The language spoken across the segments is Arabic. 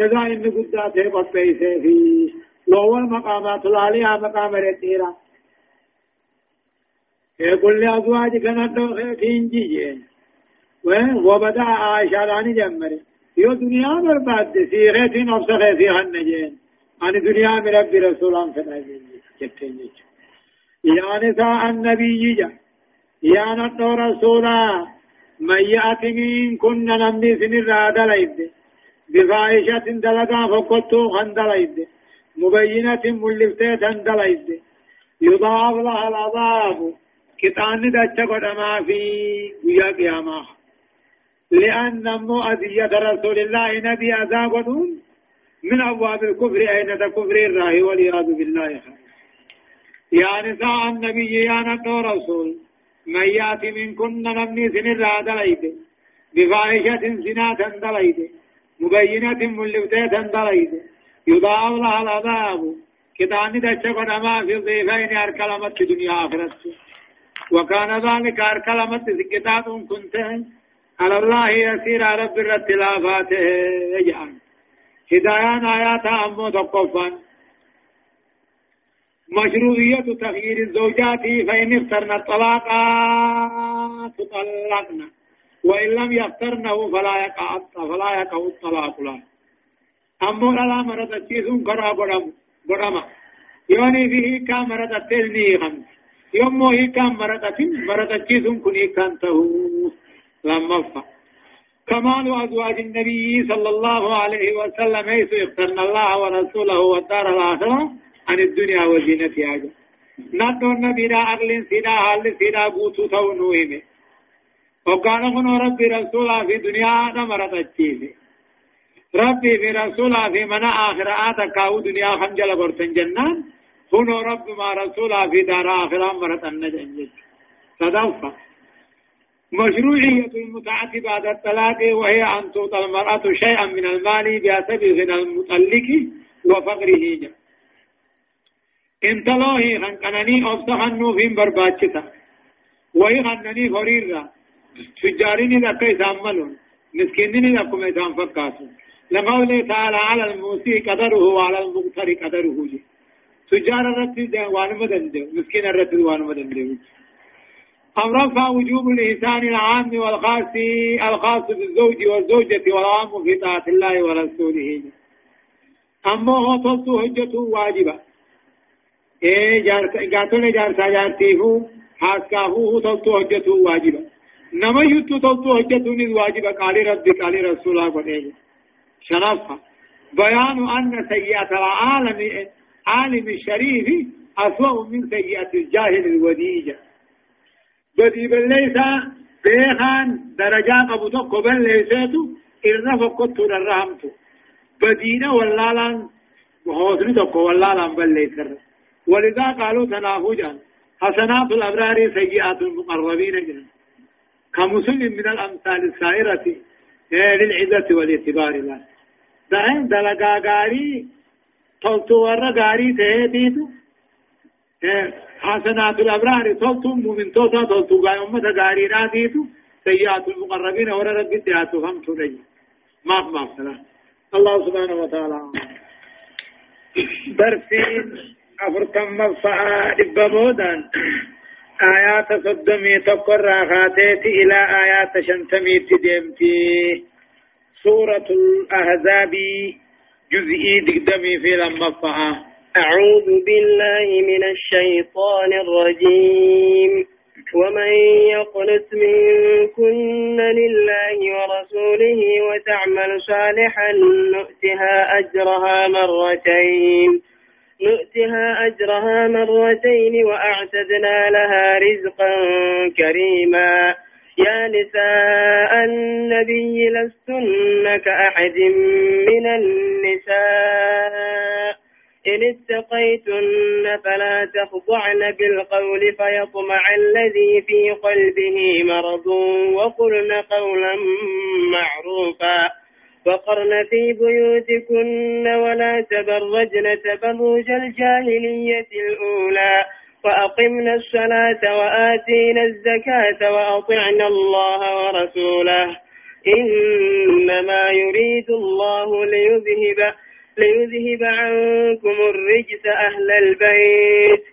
جزاء إن قداته قبيسه في لو المقامات العالية مقام رتيرا يقول لأزواجك ندو خيفين جيجين وبدأ عائشة لاني جمري يو دنيا برباد سيغة نفس خيفي هنجين عن دنيا من رب رسول الله فنجين جتين يا نساء النبي جا۔ يا ندو رسولا من يأتي من كن نمني سنر دلائد بفاحشة دلقا فقطو خندلائد مبينة ملفتة دلائد يضاعف لها العذاب كتان دچا قدما في ويا قيامة. لأن مو أذية رسول الله نبي أذابهم من أبواب الكفر أين كفر الله والعياذ بالله. يا نساء النبي يا نبي رسول من يأتي منكن نمني سنر دليد بفاحشة زنا دليد مبينة ملفتة دليد يضاعف لها العذاب كتان دچا قدما في الضيفين أركلمت دنيا آخرته وكان ذلك كلمة سكتات كنت على الله يسير على بر التلافات يجعل هدايان آيات أمو تقفا مشروعية تغيير الزوجات فإن اخترنا الطلاق تطلقنا وإن لم يخترنه فلا يقع فلا يقع الطلاق له. أمو لا مرة تشيثون كرا برم برما يعني فيه كامرة تلني خمس يوم هي كان مرتة مرتة جيزون كن كان تهو لما فا. كمال أزواج النبي صلى الله عليه وسلم حيث اخترنا الله ورسوله والدار الآخرة عن الدنيا وزينتها. نادو النبي را أغل سيدا حال سيدا بوتو تو نوهمه وقال خنو ربي رسولا في دنيا نمرت الجيزي ربي في رسولا في منا آخرات كاو دنيا خنجل برسن جنان. هنا رب ما رسولا في دار آخرة مرة النجم صدفة مشروعية المتعة بعد الطلاق وهي أن تعطى المرأة شيئا من المال بحسب غنى المطلق وفقره. إن تلوه خنقنني أبصحنو في برباچتا وهي خنني فريرا تجارين لك يتعملون مسكينين لكم يتعم فكاسون لقوله تعالى على الموسي قدره وعلى المقتر قدره جي تجار الرد وان مدن مسكين الرد وان مدن أم رفع وجوب الإحسان العام والخاص الخاص بالزوج والزوجة والعام في طاعة الله ورسوله. أما هو تصل حجة واجبة. إيه جار قاتل جار ساجارتيفو حاسكاهو تصل حجة واجبة. نما يتو تصل حجة واجبة قال ربي قال رسول الله قال شرفها بيان أن سيئة العالم عالم الشريف أسوأ من سيئة الجاهل الوديجة بدي بالليسا بيخان درجات أبو تقو بالليساتو إرنا فقدت الرحمتو بدينا واللالان وحوصني تقو واللالان بالليسر ولذا قالوا تنافجا حسنات الأبرار سيئات المقربين جنا كمسلم من الأمثال السائرة للعزة والاعتبار الله دعين دلقا قاري تلتو ورا غاري تهديتو حسنات الأبرار تلتو مؤمن توتا تلتو غاي أمة غاري راديتو سيئات المقربين ورا رب الدعاتو هم تري ما ما سلام. الله سبحانه وتعالى. درسين أفركم مفعا دبابودان آيات صدمي تقر خاتيت إلى آيات شنتمي تدمتي سورة الأحزاب جزئي دقدمي في لما أعوذ بالله من الشيطان الرجيم. ومن يقنت منكن لله ورسوله وتعمل صالحا نؤتها أجرها مرتين. نؤتها أجرها مرتين وأعتدنا لها رزقا كريما. يا نساء النبي لستن كأحد من النساء. إن اتقيتن فلا تخضعن بالقول فيطمع الذي في قلبه مرض وقلن قولا معروفا. وقرن في بيوتكن ولا تبرجن تبرج الجاهلية الأولى وأقمنا الصلاة وآتينا الزكاة وأطعنا الله ورسوله. إنما يريد الله ليذهب ليذهب عنكم الرجس أهل البيت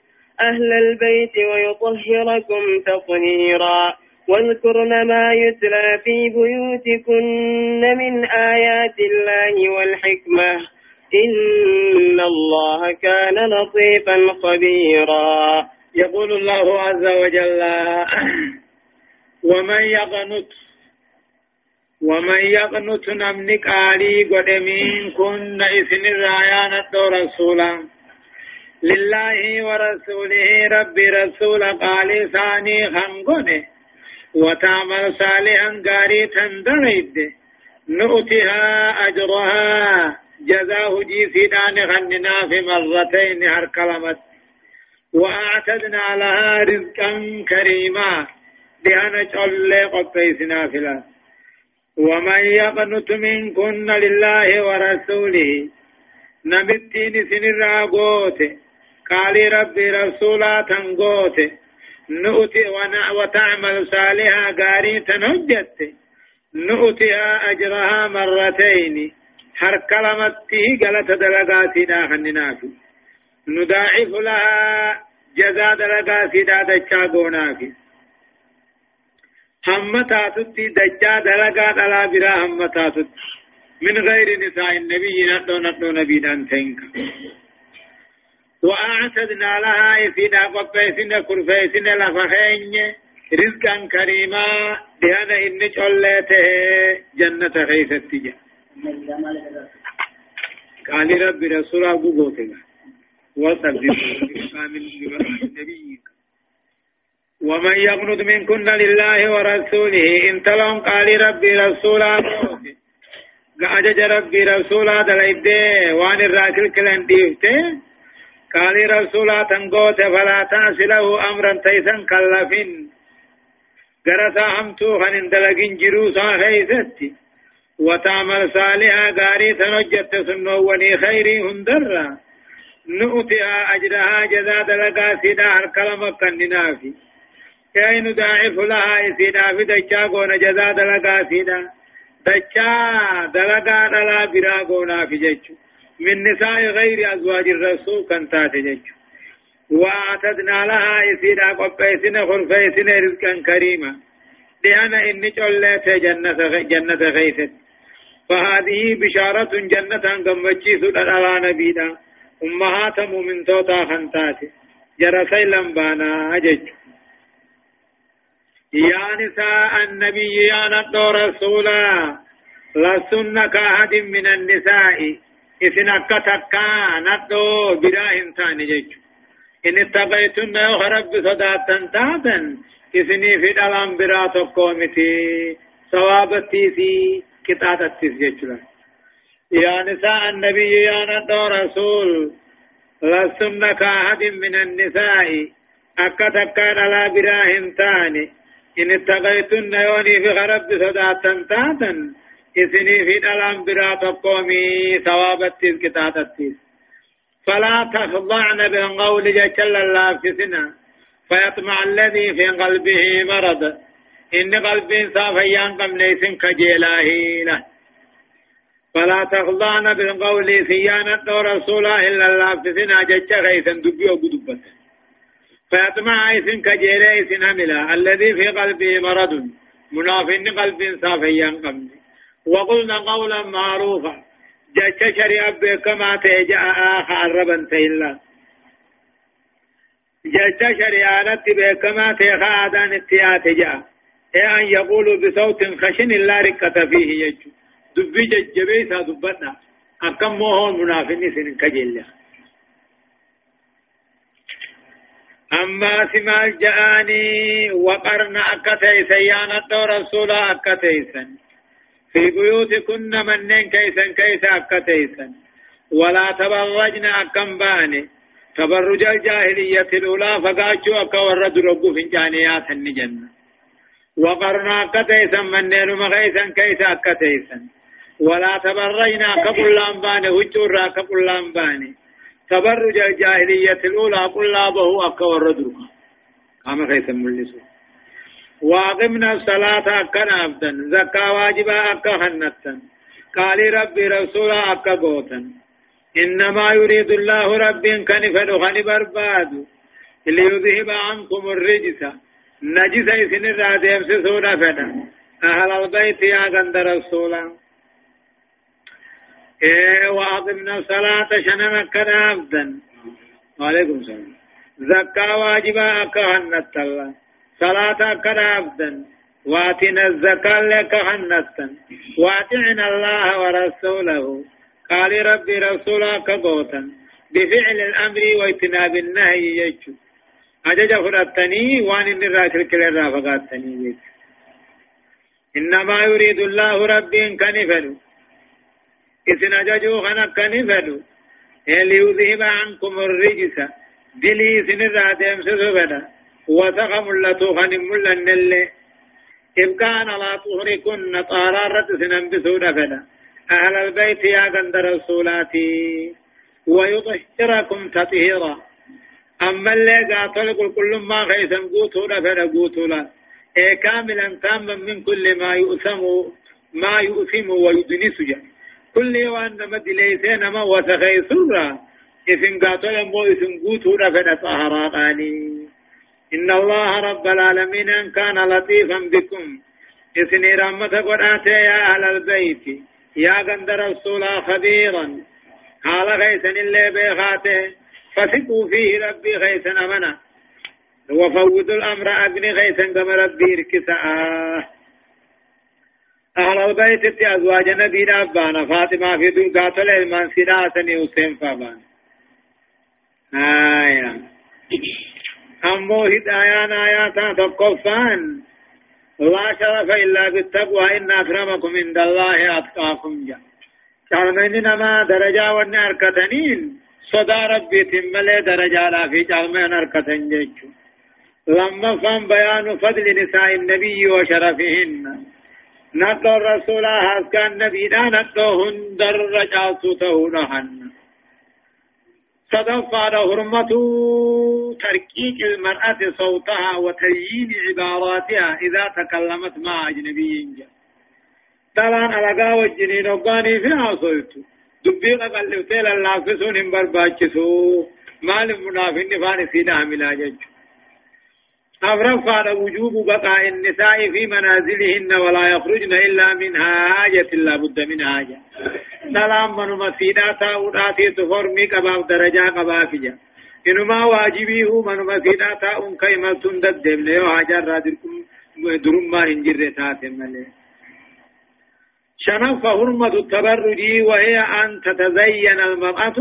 أهل البيت ويطهركم تطهيرا. واذكرن ما يتلى في بيوتكن من آيات الله والحكمة. إن الله كان لطيفا خبيرا. يقول الله عز وجل ومن يقنط ومن يقنط نمنك آلي قدمين كن إثن الرايانة رسولا. لله ورسوله ربي رسول قال ثاني خنقنه. وتعمل صالحا قاري تندريد نؤتها أجرها. جزاه جيسيدان خننا في مرتين هر كلمة وأعتدنا لها رزقا كريما. دهنا جل قبيسنا فلا ومن يقنط منكن لله ورسوله. نبتين سن الراغوت قال ربي رسولا تنغوت نؤتي وتعمل صالحا قاري تنجت نؤتها أجرها مرتين. هر كلمته دلغاتي دا خننافي نضاعف لها جزاء دلغاتي دا دچا غونافي هم تاتتي دچا دلغا دلا برا هم تاتت من غير نساء النبي ندو ندو نبي دان تنك. وأعتدنا لها في دا قبسنا كرفسنا لفخين رزقا كريما. دهنا إن جلته جنة خيثت قال رب رسول أبو بوتنا. وصدق ومن يقنط منكن لله ورسوله إن تلون قال ربي رسول أبو قاجج ربي رسول هذا الإبدي وان الراكل كلن ديفته قال رسول تنقوت فلا تعس له أمرا تيسا كلفين قرسا همتو خن دلقين جروسا خيستي وتعمل صالحا غاري تنجت سنوني خيري هندرا نؤتها أجرها جزاء دلقا سيدا الكلمة كننافي كي نداعف لها سيدا في دجا قون جزاء دلقا سيدا. دجا دلقا دلا برا قونا في ججو. من نساء غير أزواج الرسول كنتات ججو وأعتدنا لها سيدا قبيسنا خرفيسنا رزقا كريما. لأنا إني جلت جنة جنة غيثت فهذه بشارة جنة قمتشي سؤال على نبينا. أمهات مؤمن توتا خنتات جرسي لمبانا أجج يا نساء النبي يا نبدو رسولا لسن كأحد من النساء. إذن أكتكا نبدو بلا إنسان جج إن اتقيتن يخرب صداتا تاتا إذني في الألام برا تقومتي ثوابتي في قطعة التسجيل يا نساء النبي يا ندو رسول. لستن كأحد من النساء. أكتك على براهن تاني إن اتقيتن يوني في غرب صداتا تاتا إذني في الألم برا تقومي ثواب التيز قطعة التيز فلا تخضعن بالقول جل الله في سنة فيطمع الذي في قلبه مرض إن قلب صافيان قم ليس كجيلاه له فلا تخضعن بالقول سيانة رسول إلا الله في سنة جتش غيثا دبي وقدبت فيطمع إذن كجيلا إذن هملا الذي في قلبه مرض منافن قلب صافيان قم وقلنا قولا معروفا. جتش شريعة كما تيجأ آخر ربا تيلا. جتش شريعة بكما تيخا آدان اتيات جاء أي أن يقول بصوت خشن لا ركة فيه يجو. دبي ججبي دبنا أكم موهون منافني سنن كجلة أما سمال جاءني وقرن أكتي سيانة رسول أكتيسا. في بيوتكن منن كيسا كيسا أكتيسا ولا تبرجن أكم باني. تبرج الجاهلية الأولى فقاتشوا أكورد ربو فنجانيات النجنة وقرنا كتيسا من نير مغيسا كيسا كتيسا ولا تبرينا كبل لامبان هجورا كبل لامبان تبرج الجاهلية الأولى قل لا به أكا وردرها كما خيسا ملسو. واقمنا الصلاة أكن أبدا زكاة واجبة أكا خنتا قال ربي رسولا أكا قوتا إنما يريد الله ربي كان فدخن برباد. ليذهب عنكم الرجس. نجس إسن الراديم سسونا فدا أهل البيت يا غند رسولا إيه وأقمنا الصلاة شنما كان أبدا وعليكم السلام. زكاة واجبة أكا خنتا الله. صلاة كنا أبدا واتنا الزكاة لك حنتا واتعنا الله ورسوله. قال ربي رسولك قوتا بفعل الأمر واجتناب النهي يجو. أجج فرطني وان إن الراشل كل رافقاتني يجو. إنما يريد الله ربي إن كنفلو. إذن أججو خنق كنفلو. ليذهب عنكم الرجس. دلي سن الرادم سسبدا وثق ملتو خن ملن اللي إبقان لا طهركن طارارة سنن بسودة فدا أهل البيت يا قند رسولاتي ويطهركم تطهيرا. أما اللي قاتل قل كل ما خيسا قوتو فدا قوتو لا إيه كاملا تاما من كل ما يؤثم ما يؤثم ويدنس كل وان مد ليسين ما وسخي سرا إذن قاتل مو إذن قوتو فدا طهراني إن الله رب العالمين أن كان لطيفا بكم. إثني رحمة قرآت يا أهل البيت يا قند رسولا خبيرا. قال غيثا اللي بيخاته فثقوا فيه ربي غيثا أمنا. وفوضوا الأمر أبني غيثا كما ربي ركسا أهل البيت أزواج نبينا أبانا فاطمة في دون قاتل المنسنا سناسني حسين فابان. آية أمو هدايان آياتا تقفان. لا شرف إلا بالتقوى إن أكرمكم عند الله أتقاكم. جا شرمين نما درجة وني أركتنين صدا ربي تملي درجة لا في شرمين أركتن جيشو لما فهم بيان فضل نساء النبي وشرفهن. نقل الرسول هذا كان نبينا نقلهن درجات تهونهن صدف على هرمة تركيك المرأة صوتها وتزيين عباراتها إذا تكلمت مع أجنبي طبعا على قاوة الجنين وقاني فيها صوت دبيق اللافسون هم برباكسو. مال المنافين فاني سينا ملا ججو أفرق على وجوب بقاء النساء في منازلهن ولا يخرجن إلا من حاجة لا بد من حاجة. سلام من مسيدا تاؤداتي تفرمي قباب درجة قبافجة إنما واجبيه من مسيدا تاؤن كيما تندد دملي وحاجة رادركم درما هنجر تاتم ملي شنف حرمة التبرج وهي أن تتزين المرأة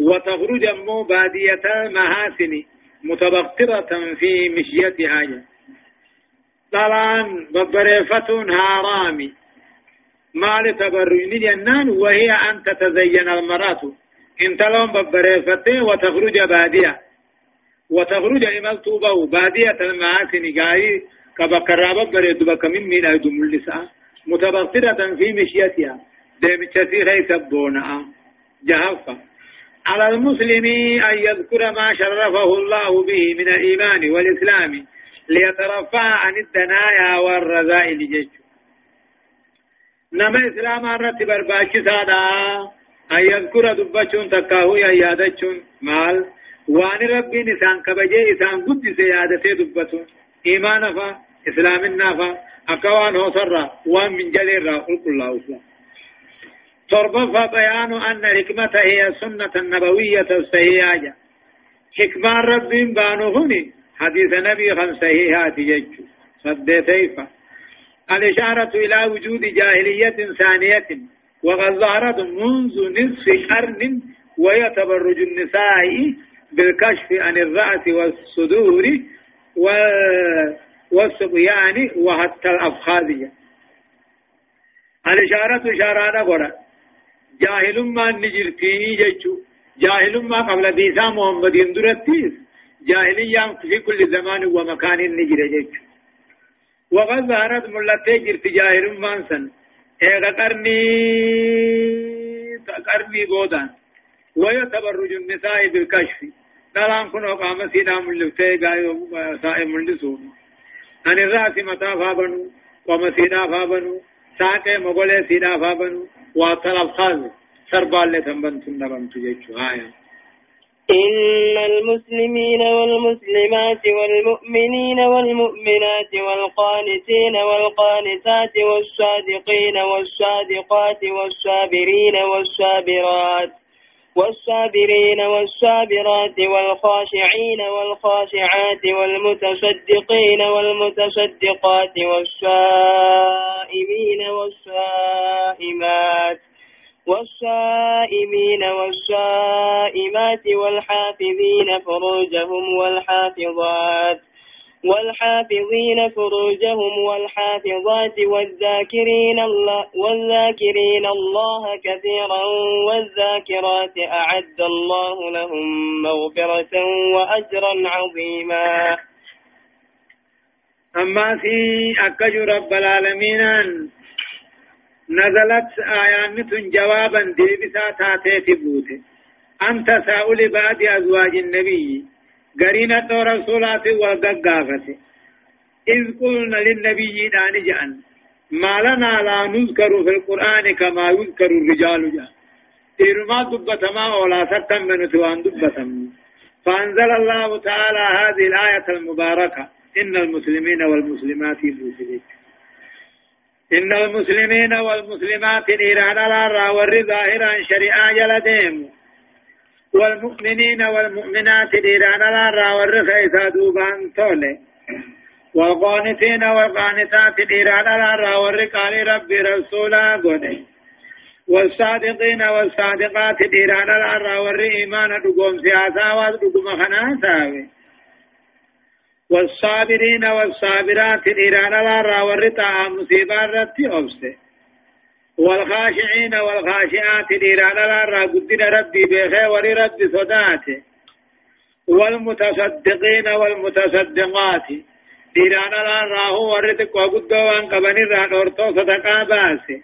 وتخرج مو بادية المحاسن. متبقرة في مشيتها. طبعا ببريفة هارامي. ما لتبرجني جنان وهي أن تتزين المرأة. إنت لهم ببريفة وتخرج بادية. وتخرج إمال توبه بادية المعاسن قاي كبكرا ببريد بك من من أيدم اللساء متبقرة في مشيتها. ديم تسير يسبونها جهفة. على المسلم أن يذكر ما شرفه الله به من الإيمان والإسلام ليترفع عن الدنايا والرذائل جيش نما إسلام الرتب برباك سادا أن يذكر دبچون تكاهو يا يادچون مال وان ربي نسان كبجي إسان قد سيادته دبتون إيمان فا إسلام النافا أكوان هو سر وان من جلير را الله أسلام تربف بيان أن الحكمة هي السنة النبوية الصحيحة حكمة رب بانو هني حديث نبي خمس صحيحات يجو صدتيفا الإشارة إلى وجود جاهلية ثانية وقد ظهرت منذ نصف قرن وهي تبرج النساء بالكشف عن الرأس والصدور والصبيان وحتى الأفخاذية الإشارة إشارة نقول جاهل ما نجرتي جيشو جاهل ما قبل بيسا محمد يندرتيس جاهلية في كل زمان ومكان نجر جيشو وقد ظهرت ملتي جرت جاهل ما سن ايغا قرني قرني بودان ويتبرج النساء بالكشف نلان كنو قام سينا ملتي غايو سائم ملسون أن الرأس متى فابنو ومسيدا فابنو ساقه مغولي سيدا فابنو وطلب خالد سربال لتنبن تنبن تجيشو آية. إن المسلمين والمسلمات والمؤمنين والمؤمنات والقانتين والقانتات والصادقين والصادقات والصابرين والصابرات والصابرين والصابرات والخاشعين والخاشعات والمتصدقين والمتصدقات والصائمين والصائمات والصائمين والصائمات والحافظين فروجهم والحافظات والحافظين فروجهم والحافظات والذاكرين الله والذاكرين الله كثيرا والذاكرات أعد الله لهم مغفرة وأجرا عظيما. أما في أكجر رب العالمين نزلت آيات جوابا ديبسا تاتي بوته. أن تساؤل بعد أزواج النبي. قرينة رسولات وققافة إذ قلنا للنبي دان جأن ما لنا لا نذكر في القرآن كما يذكر الرجال جاء إرما دبتما ولا ستم من توان دبتم فأنزل الله تعالى هذه الآية المباركة. إن المسلمين والمسلمات يبوسلك إن المسلمين والمسلمات إيران الأرى والرظاهرا شريعة جلدهم. والمؤمنين والمؤمنات إيران الأرى والرخيصة دوبان تولي. والقانتين والقانتات إيران الأرى والرقال ربي رسولا قده والصادقين والصادقات إيران الأرى والرئيمان دقوم سياسة ودقوم خناسة والصابرين والصابرات إيران الأرى والرطاء مصيبة رتي أبسه والخاشعين والخاشعات إيران الأرى قدنا ربي بخير ربي صداته والمتصدقين والمتصدقات إيران الأرى هو الرزق وقدوا وان قبني ران أرتو صدقا باسه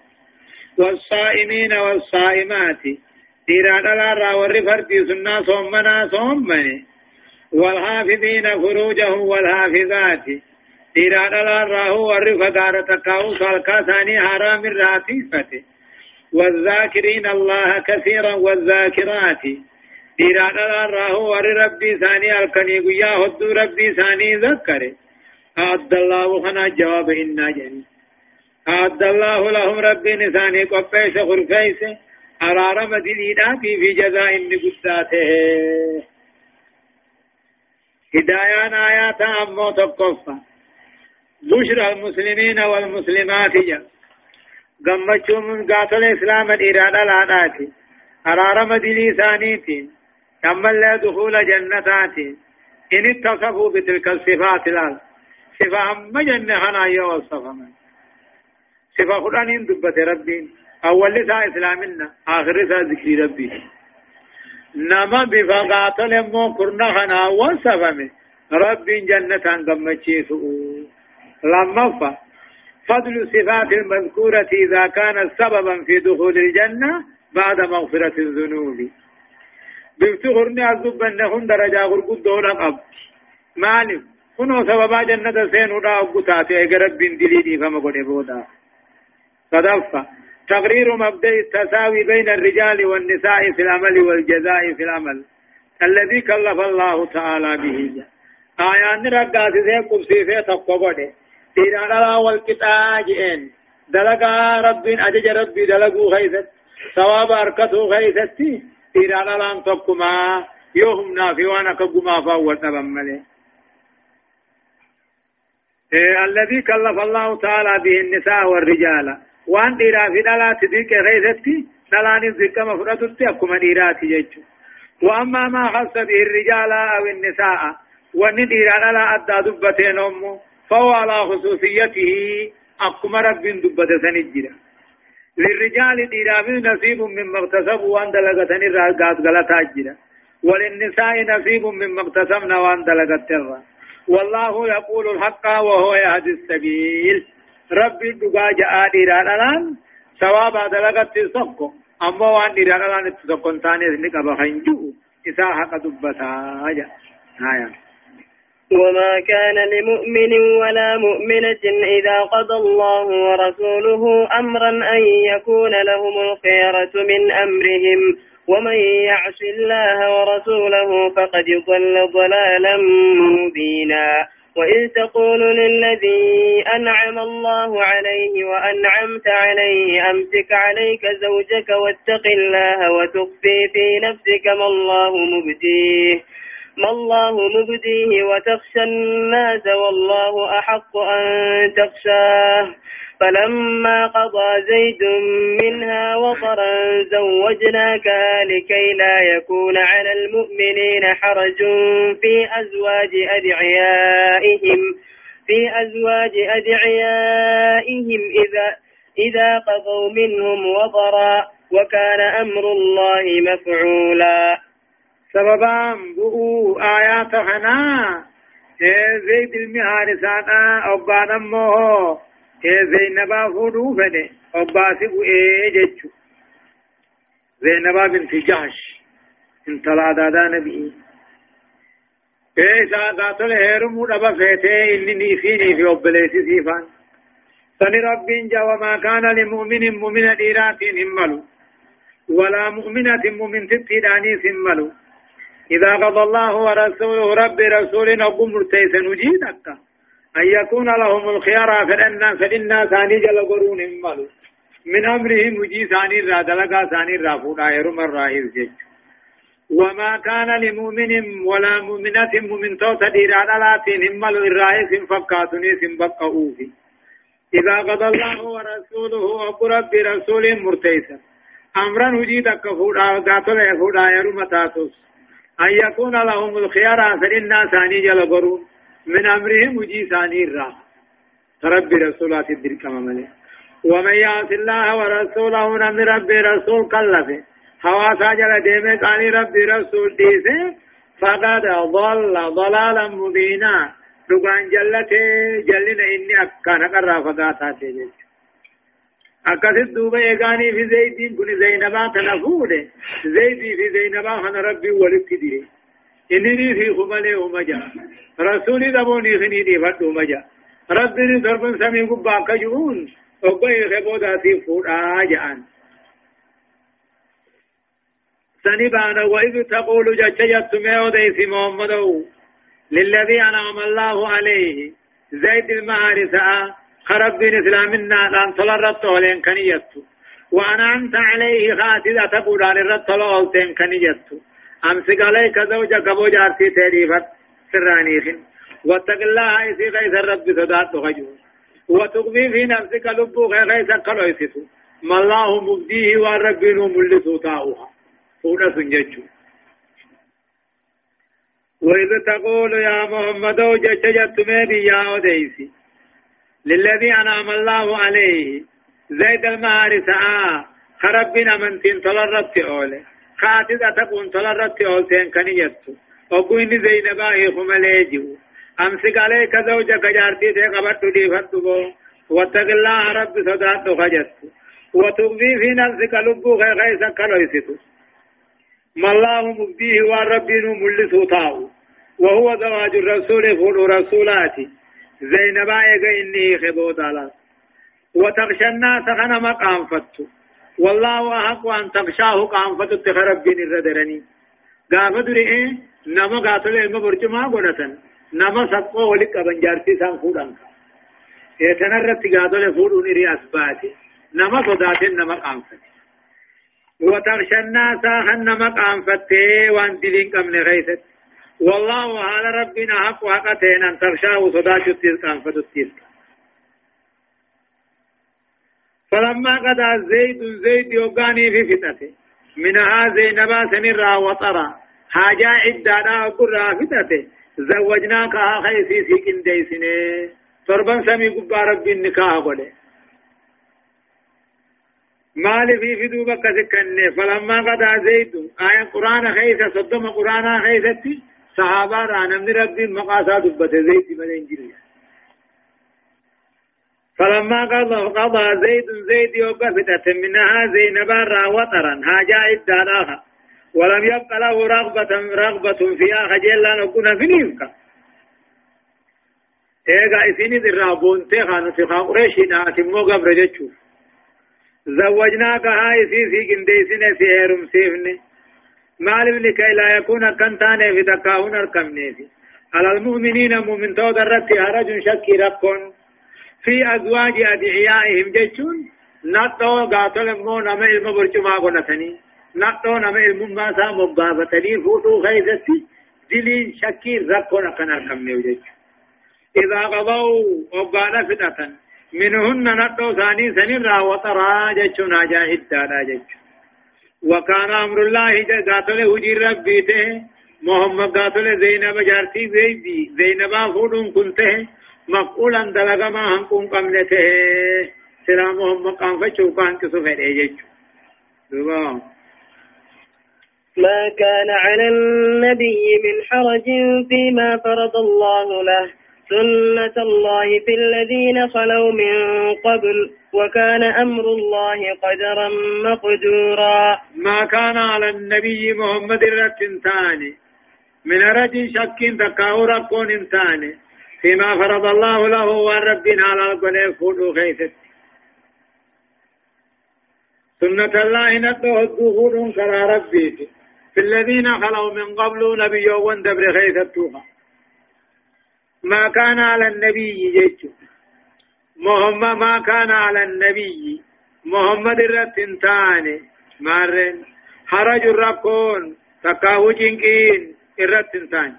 والصائمين والصائمات إيران الأرى وري فردي سنة صومنا صومني والحافظين فروجهم والحافظات إيران الله والرفة دارة كاو سالكا ثاني حرام الراتفة والذاكرين الله كثيرا والذاكرات إيران الله والربي ثاني الكنيقيا هدو ربي ثاني ذكر أعد الله خنا جواب إنا جني أعد الله لهم ربي نثاني قفيش خرفيس أرارم دليناتي في جزاء نقصاته هدايان آيات أمو تقفى بشرى المسلمين والمسلمات جا قمتشو من قاتل إسلام الإرادة العادات أرارم دلي ثانيتين كمل دخول جنتات إن اتصفوا بتلك الصفات الآن. صفة هم جنة هنا يو الصفة صفة قرآن دبت ربين أول لسا إسلامنا آخر لسا ذكر ربي. نما بفقاتل مو كرنا خنا وصفمه رب جنة قمتشيسو لما فضل صفات المذكورة إذا كانت سببا في دخول الجنة بعد مغفرة الذنوب. بفتغرني أذب أنهن درجة غرقود دون أب مالف كنو سببا جنة سين ودا أبقتاتي أقرب بن دليني فما قد بودا. صدفة. تقرير مبدأ التساوي بين الرجال والنساء في العمل والجزاء في العمل. الذي كلف الله تعالى به. آيان رقات سي قبسي في تقبضي إذا لا والكتاجئين دلقا رب أجج ربي دلقوا خيثت ثواب أركته خيثتي إذا لا أن تقما يوهم نافي وأنا كقما فاوت نبمله إيه الذي كلف الله تعالى به النساء والرجال وان ديرا في دلا تديك خيثتي دلاني ذكا مفردتي أكما ديراتي جيجو وأما ما خص به الرجال أو النساء وان ديرا لا أدى دبتين أمه فهو على خصوصيته أقم رب دبت سنجرا للرجال ديرا نصيب مما اغتصبوا وان دلغت الرقات غلطا جرا وللنساء نصيب مما اغتصبنا وان الرقات والله يقول الحق وهو يهدي السبيل. ربي دقا جاء ديران الان ثواب دلغت الصفق أما وان ديران الان اتسقن تاني ذنك بخنجو. إسا حق دبتا آية. وما كان لمؤمن ولا مؤمنة إذا قضى الله ورسوله أمرا أن يكون لهم الخيرة من أمرهم. ومن يعص الله ورسوله فقد ضل ضلالا مبينا. وإذ تقول للذي أنعم الله عليه وأنعمت عليه أمسك عليك زوجك واتق الله وتخفي في نفسك ما الله مبديه. ما الله مبديه وتخشى الناس والله أحق أن تخشاه. فلما قضى زيد منها وطرا زوجناكها لكي لا يكون على المؤمنين حرج في أزواج أدعيائهم في أزواج أدعيائهم إذا إذا قضوا منهم وطرا وكان أمر الله مفعولا. سببا بؤو آيات حنا زيد المهارسان أبانا موه زينبا فودو فده أباسي بؤي جيشو زينبا بنت جحش انت لا دادا نبي. إيسا قاتل هيرمو دبا فيته إني نيفيني في أبليسي سيفان. سني رب جا وما كان لمؤمن مؤمن ديرات هملو ولا مؤمنة مؤمن تتداني سملو إذا قضى الله ورسوله رب رسول نقوم مرتيسا نجيدك أن يكون لهم الخيار فإن فإن ثاني جل قرون مالو من أمرهم وجي ثاني را دلقا ثاني را فودا يرم الراهير جيج وما كان لمؤمن ولا مؤمنة مؤمن توتا ديران لاتين همالو الراهي سنفقاتني سنبقعوفي إذا قضى الله ورسوله أبو رب رسول مرتيسا أمرا وجيدك فودا قاتل فودا يرم تاتوس. أن يكون لهم الخيار فإن ثاني جل قرون من أمرهم وجي ثاني الرا. رب رسولات الدرك ومن يعص الله ورسوله نمي رب رسول قلفه هوا ساجل ديمه قال رب رسول ديسه. فقد ضل ضلالا مبينا. دغان جلته جلنا إني أكان قرى فقاتا أكثر دوبا إيغاني في زيدين كن زينبا تنفوده زيدي في زينبا خن ربي ولك ديه إنني في خمالي ومجا رسولي دبوني خني دي فدو مجا ربي ضرب سمي قبا كجون وقوي خبودا في فودا جان سني بانا وإذ تقول جاچيت ميو ديسي محمد للذي أنعم الله عليه زيد المعارسة خرب دين إسلامنا لأن تلرت ولين كنيت وأنعمت عليه خاتذة تقول عن الرد تلولتين كنيت أمسك عليك زوجك أبو جارتي تريفت سرانيخ واتق الله إذي غيث الرب صدات غجو وتقضي في نفسك لبو غيث قلويسس ما الله مبديه والرب ملسو تاؤها فونا سنججو. وإذا تقول يا محمد جشجت ميدي يا أديسي للذي أنعم الله عليه. زيد المعارس آه. خربنا من تين تلرت أولي خاتذة تكون تلرت أولتين كنيتو. وقوين زينبا هيخم ليجو أمسك عليك زوجك جارتي تي قبط دي فتبو واتق الله رب صدات خجت وتغذي في نفسك لبو خي خيسا كرويستو ما الله مبديه والربين ملسو تاو. وهو زواج الرسول فول رسولاتي. زينبا إيغا إني خبو دالا. وتغشى الناس خنا مقام فتو. والله أحق أن تغشاه قام فتو تخرب بين الردرني قام درئ نما قاتل إما برجما قدتن نما سقو ولك أبن جارتي سان فودان يتنرت قاتل فودون إري أسباتي. نما صداتين نما قامفت وتغشى الناس هن نما قامفت وأن دلين قمن غيثت. والله على ربنا حق حقتين أن تغشاه التيس قامفت التيس فلما قضى زيد زيد يوغاني في فتته منها زينبا سنرا وطرا. حاجة عدة قرى فتته زوجناك خيسي سيكين ديسني تربان سمي قبا ربي النكاح قولي مال في فدو بك سكن فلما قضى زيد آية قرآن خيسة صدم قرآن خيسة صحابة رانا من ربي مقاسا دبت زيد من انجيل فلما قضى قضى زيد زيد يوقفتت منها زينبا را وطرا هاجا عدة ولم يبق له رغبة رغبة فيها خجل لا نكون في نيمك ايغا اسيني ذرا بونتي خانو في قريشي ناتي مو قبر جچو زوجناك هاي سي سي گندي سنه سيرم سيفني مال لكي لا يكون كنتان في تكاون الكمني على المؤمنين مؤمن تو درت هرج شكي ربكم. في أزواج أدعيائهم جچون نتو غاتل مو نما علم برچما غنتني نتو نما علم ما سا مبابتني فوتو خيزتي. دلين شكي ربكم كن الكمني جچو إذا قضوا وقانا فتنة. منهن نقو ثاني سنرا وطرا جتشنا جاهد دادا جتش وكان أمر الله قاتل هجير ربيته محمد قاتل زينب جارتي زيدي زينب فودون كنته مفعولا دلغا ما هم كن قمنته سلام محمد قام فچو قان كسو فده جتش ما كان على النبي من حرج فيما فرض الله له. سنة الله في الذين خلوا من قبل وكان أمر الله قدرا مقدورا. ما كان على النبي محمد الرتنتاني من رجل شك تكاو ركون انتاني فيما فرض الله له والربنا على القليل فودو خيثت سنة الله نتوه الدخول كرا ربي في الذين خلوا من قبل نبي وندبر خيثتوها ما كان على النبي جيتشو محمد ما كان على النبي. محمد الرتنتاني مارن حرج الركون. تكاو جنكين. الرتنتاني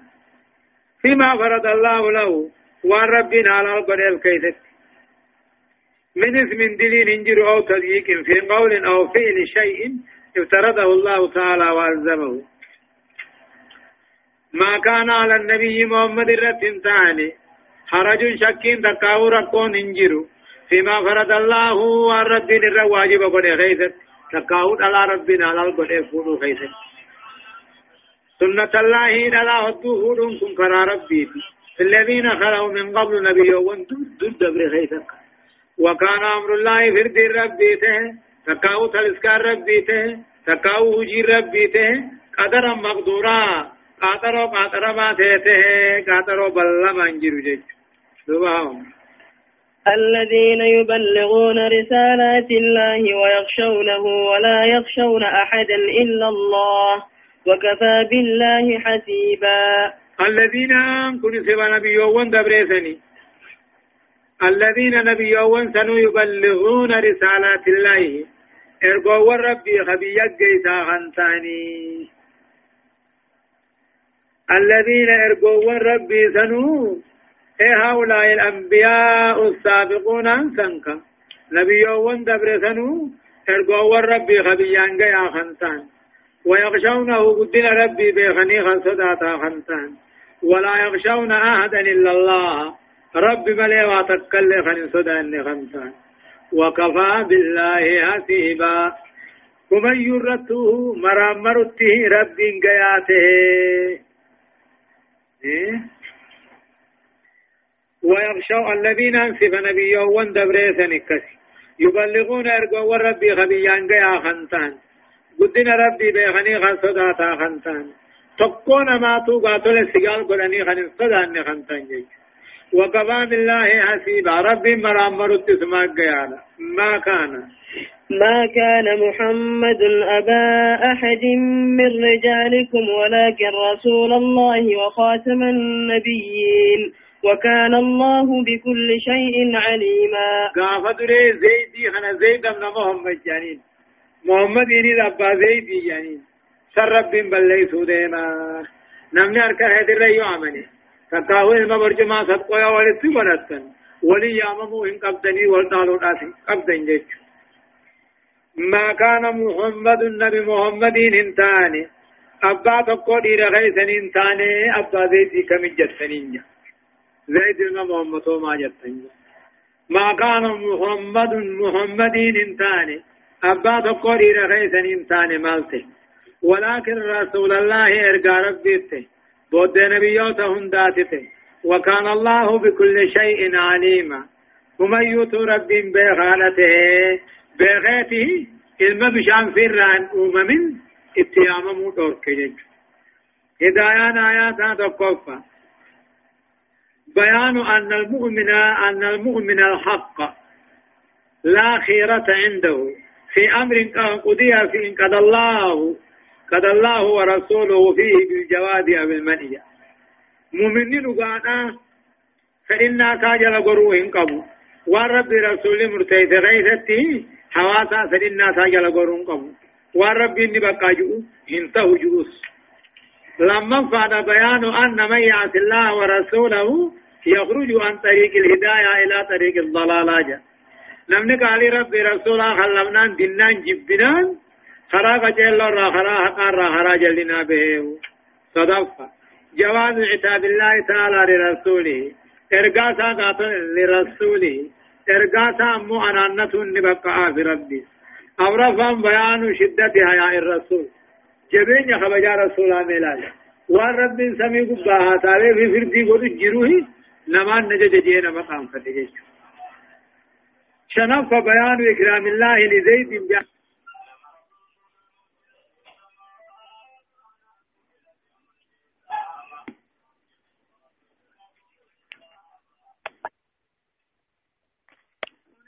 فيما فرض الله له. والربنا على القدر كيست. من اسم دليل انجر أو تضييق في قول أو فعل شيء افترضه الله تعالى وألزمه. ما كان على النبي محمد الرتين ثاني. حرج شكين تكاو ركون انجرو. فيما فرض الله والرد الرواجب قد خيثت. تكاو على ربنا على القد فونو خيثت. سنة الله على هدو فونو كن كرا ربي. الذين خلوا من قبل نبي وأنتم ضد دبر خيثت. وكان أمر الله فرد ربي ته. تكاو تلسكار ربي تكاو هجي ربي ته. مقدورا. قاطرو قاطر ما تيته قاطرو بل ما انجرو جج الذين يبلغون رسالات الله ويخشونه ولا يخشون أحدا إلا الله وكفى بالله حسيبا. الذين كن سبا نبيوون دبريسني. الذين نبيوون سنو يبلغون رسالات الله. ارقوا ربي خبيك جيسا غنتاني. الذين إرجوا ربي سنو اي هؤلاء الأنبياء السابقون أنسنك؟ نبيون دبر سنو إرجوا ربي خبيان يا خنتان ويخشونه قدن ربي بخني خنصداتا خنتان ولا يخشون أحدا إلا الله. رب ملي واتكل خنصدان خنتان وكفى بالله حسيبا. ومن يرته مرامرته رب قياته إيه؟ ويغشوا الذين أنسف نبيه وندبريسن كسي يبلغون أرجو ربي خبيان جاء خنتان قدنا ربي بيخني خن صداتا خنتان تقون ما تو قاتل السجال قراني خن صدان خنتان جي وقضى بالله حسيبا. ربي مرامر التسماك جيانا ما كان. ما كان محمد أبا أحد من رجالكم ولكن رسول الله وخاتم النبيين. وكان الله بكل شيء عليما. قافت ري زيدي خنا زيد من محمد جانين. محمد يني ربا زيدي جانين. سر رب بلي سوديما نمني أركا هيد الرأيو عمني المبرج ما صدقوا يا ولد سبنتن ولي ياممو إن قبدني والدالو ناسي قبدن جيشو ما كان محمد النبي محمد انتاني أبا تقول إلى غيثن انتاني أبا زيد كم جتنين زيد محمد ما جتنين ما كان محمد محمد انتاني أبا تقول إلى غيثن انتاني مالته ولكن رسول الله إرقى ربيته بود نبيوته هنداتته وكان الله بكل شيء عليما ومن يوت رب بخالته بغيته علم بشان فران أمم اتيام مدور كجج هدايان آيات قفا بيان أن المؤمن أن المؤمن الحق. لا خيرة عنده. في أمر قضي في إن قد الله. قد الله ورسوله فيه بالجواد أو المنية مؤمنين قانا فإنا تاجل قروه قبو. والرب رسول مرتيت غيثته حواسا فإنا تاجل قروه قبو. والرب إني بقى جؤ انتهوا جؤوس لما فعل بيان أن من يعص الله ورسوله يخرج عن طريق الهداية إلى طريق الضلالة نمني قال ربي رسولا خلمنا دنان جبنان خرا قجل را خرا حقا را خرا جلنا به صدفة جواز عتاب الله تعالى لرسوله. ارقاسا قاتل لرسوله. ارقاسا امو انانة نبقى في ربي. أورفا بيان شدة حياء الرسول. جبين خبجا رسولا ملال وان رب سمي قبها تابع في فردي قد جروه نمان نجد جينا مقام فتجيش شنف بيان إكرام الله لزيد بن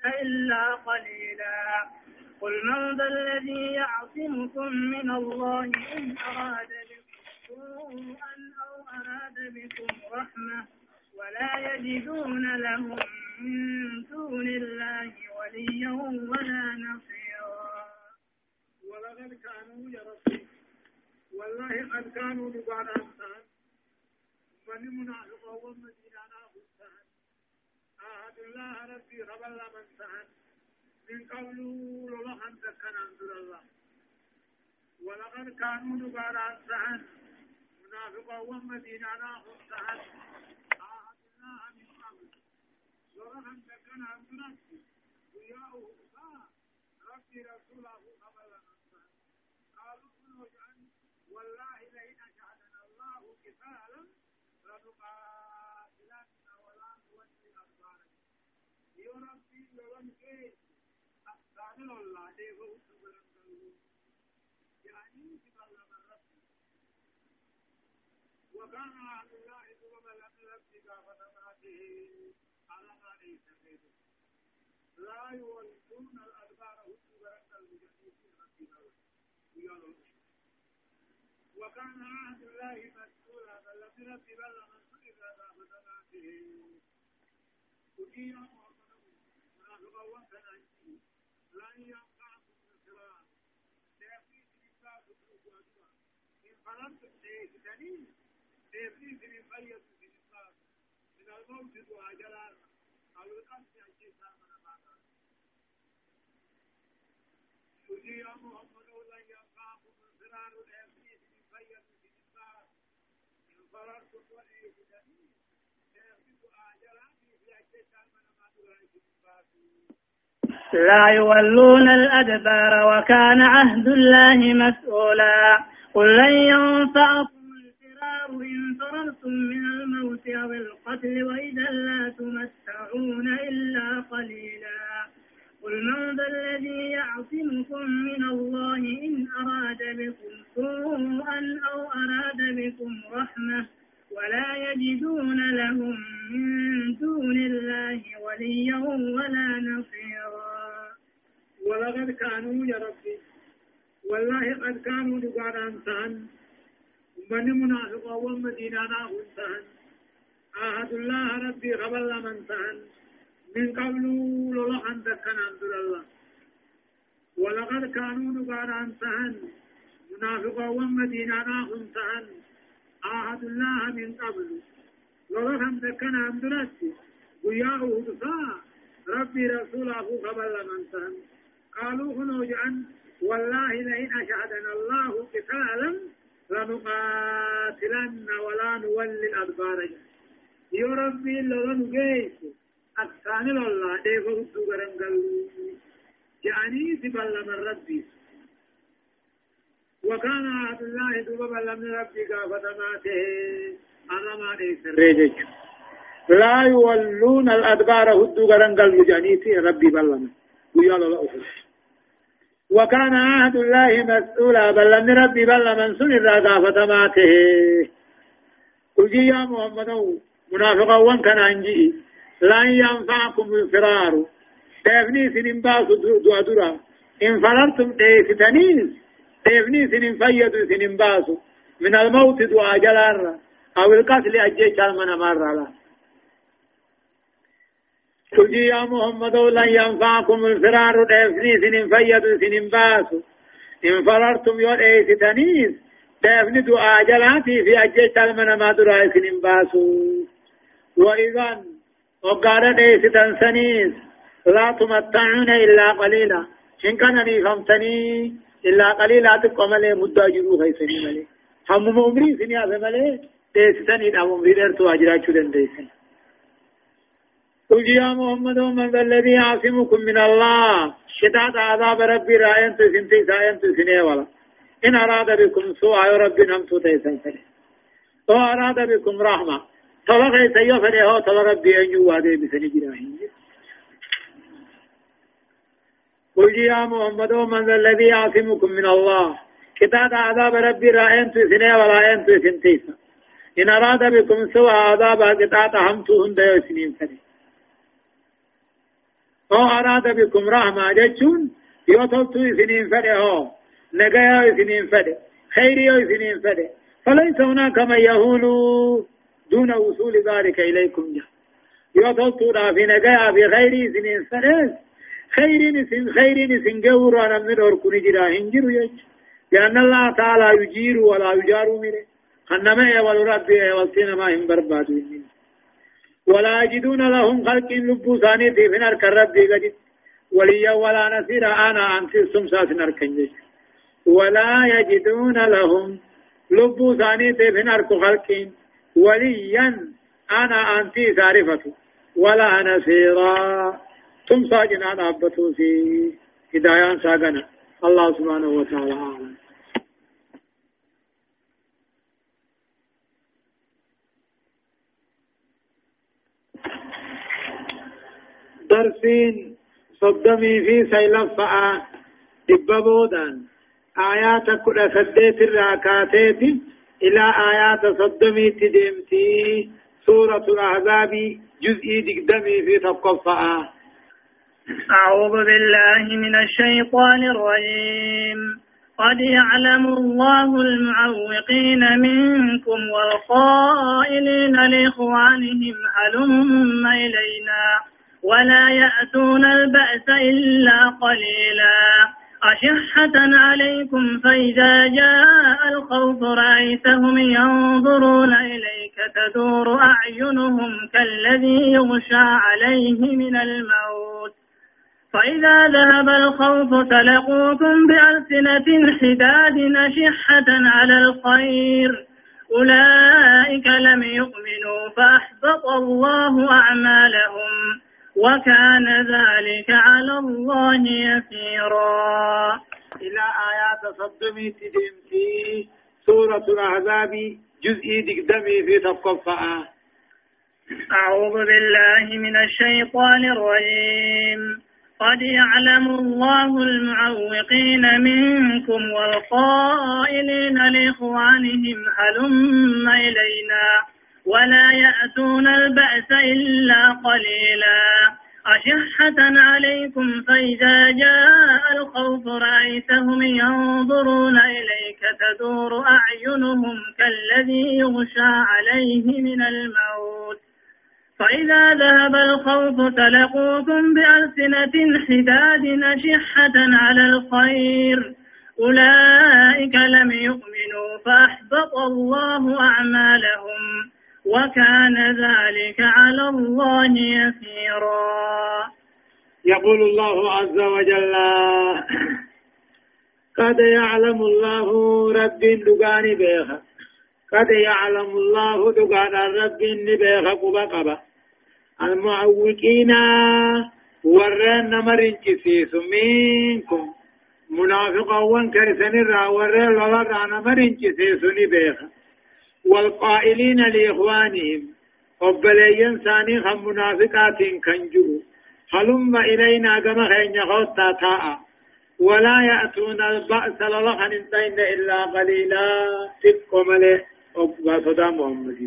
إلا قليلا. قل من ذا الذي يعصمكم من الله إن أراد بكم سوءا أو أراد بكم رحمة ولا يجدون لهم من دون الله وليا ولا نصيرا. ولقد كانوا يرسل والله قد كانوا لبعض أمثال من منافق ومدينة عهد الله ربي قبل من سهل من قبل لله تكن أنزل الله ولقد كانوا لبعض أمثال منافق ومدينة أمثال ورهم كان عندنا وياه ربي رسوله قبل نصر قالوا كل وجعل والله لئن أشهدنا الله كفالا لنقاتلن وكان عبد الله ثم لم يلبس فتماته لا يولون الأدبار هدوء المجاهدين وكان عهد الله مسؤولا فالذين اتبال من سئل ذا فتناته. أجيب الوجوه إن فلنتم تهتدين سيأتي سنفاق سنفاق من الموت وأجلانا أو القتل أجيسا من بعد يجي محمد لن ينفعكم انفرار الإبليس من بيت الإنسان إن فررتم وليه جميل سيغفر آجلا في من بعد لا يولون الأدبار وكان عهد الله مسؤولا. قل لن ينفعكم الفرار إن فررتم من الموت أو القتل وإذا لا تمتعون إلا قليلا. قل من ذا الذي يعصمكم من الله إن أراد بكم سوءا أو أراد بكم رحمة؟ ولا يجدون لهم من دون الله وليا ولا نصيرا. ولقد كانوا يا ربي والله قد كانوا لقد أنسان من منافق ومدينة هنسان عهد الله ربي قبل من سان من قبل لولا أن تكن عبد الله. ولقد كانوا نقال عن سهن منافقا ومدينة هنسان عهد الله من قبل. أن تكن عبد الله وياه دفاع ربي رسوله قبل من سهن قالوا خنوجا والله لئن أشهدنا الله قتالا لنقاتلن ولا نولي الأدبار. يا ربي لن جيس. أكسان الله ديفو هدو غرنگل يعني سبال من ربي. وكان عبد الله دوبا من ربي قافتماته أنا ما نيسر لا يولون الأدبار هدو غرنگل مجانيتي ربي بلنا. ويالا لا أفش وكان عهد الله مسؤولا بل لم ربي بل من سن الرقافة ماته قل يا محمد منافقا كان انجي لا ينفعكم الفرار. تفني سنين باسو دو درا إن فررتم تيستنيس تفني سنين فيدو سنين باسو من الموت دو أجلار أو القتل أجيش من مرة تجي يا محمد لن ينفعكم الفرار تفني سنين فيدو سنين باسو إن فررتم يور ايستنيس تفني دو أجلاتي في أجيش من درا سنين باسو وإذا وقال ديستن سنيس لا تمتعون إلا قليلا إن كان فهمتني إلا قليلا تقوم لي مدى جرو خيسني ملي. هم عمري سني هذا ملي. ديستن إذا عمري درتو أجرا شدن ديستن قل يا محمد من الذي يعصمكم من الله. شداد عذاب ربي راين تسنتي ساين تسني ولا. إن أراد بكم سوء ربي نمتو تيسن سني بكم رحمة. طلق سيو فده هو طلق ربي بسني جراهين قل يا محمد من ذا الذي يعصمكم من الله؟ كتاب عذاب ربي رأين تسنى ولا أين تسنتيسا إن أراد بكم سوى عذاب كتاب همتوهن ديو سنين فده أو أراد بكم رحمة جتشون يوتوتو سنين فده هو نجايا سنين فده خيري سنين فده فليس هناك من يهولوا دون وصول ذلك إليكم جاء يوتوتو في نجايا في خيري سنين فده خيرين سن خيرين سن جور أنا من أركون جرا هنجر يج. لأن الله تعالى يجير ولا يجار منه خنما يا ربي يا ما هم برباد ولا يجدون لهم خلق لبو ثاني في فنر كرب دي وليا ولا نصير أنا أنت سمسا فنر كنجش ولا يجدون لهم لبو ثاني في فنر خلق وليا أنا أنت زارفة ولا نصيرا ثم ساجنا نابتو في هدايان ساقنا الله سبحانه وتعالى درسين صدمي في سيلفة دببودا آيات كل سديت الراكاتات إلى آيات صدمي تدمتي سورة الأحزاب جزئي دقدمي في تقفة أعوذ بالله من الشيطان الرجيم. قد يعلم الله المعوقين منكم والقائلين لإخوانهم هلم إلينا ولا يأتون البأس إلا قليلا. أشحة عليكم فإذا جاء الخوف رأيتهم ينظرون إليك تدور أعينهم كالذي يغشى عليه من الموت. فإذا ذهب الخوف سلقوكم بألسنة حداد نشحة على الخير. أولئك لم يؤمنوا فأحبط الله أعمالهم وكان ذلك على الله يسيرا. إلى آيات صدمي تدمتي سورة الأحزاب جزء دقدمي في تفقفة. أعوذ بالله من الشيطان الرجيم. قد يعلم الله المعوقين منكم والقائلين لإخوانهم هلم إلينا ولا يأتون البأس إلا قليلا أشحة عليكم فإذا جاء الخوف رأيتهم ينظرون إليك تدور أعينهم كالذي يغشى عليه من الموت فإذا ذهب الخوف سلقوكم بألسنة حداد نشحة على الخير. أولئك لم يؤمنوا فأحبط الله أعمالهم وكان ذلك على الله يسيرا. يقول الله عز وجل قد يعلم الله رب لقاني بيخا قد يعلم الله دقان الرب نبيخ قبا المعوقين ورن نمر انكسيس منكم. منافقا وانكرسن الرا ورن لولر نمر انكسيس نبيخ. والقائلين لإخوانهم وبلين ثاني هم منافقات كنجروا هلم إلينا كما خين يخوتا تاء ولا يأتون البأس للخن إلا قليلا. تبقى ملي وصدا محمد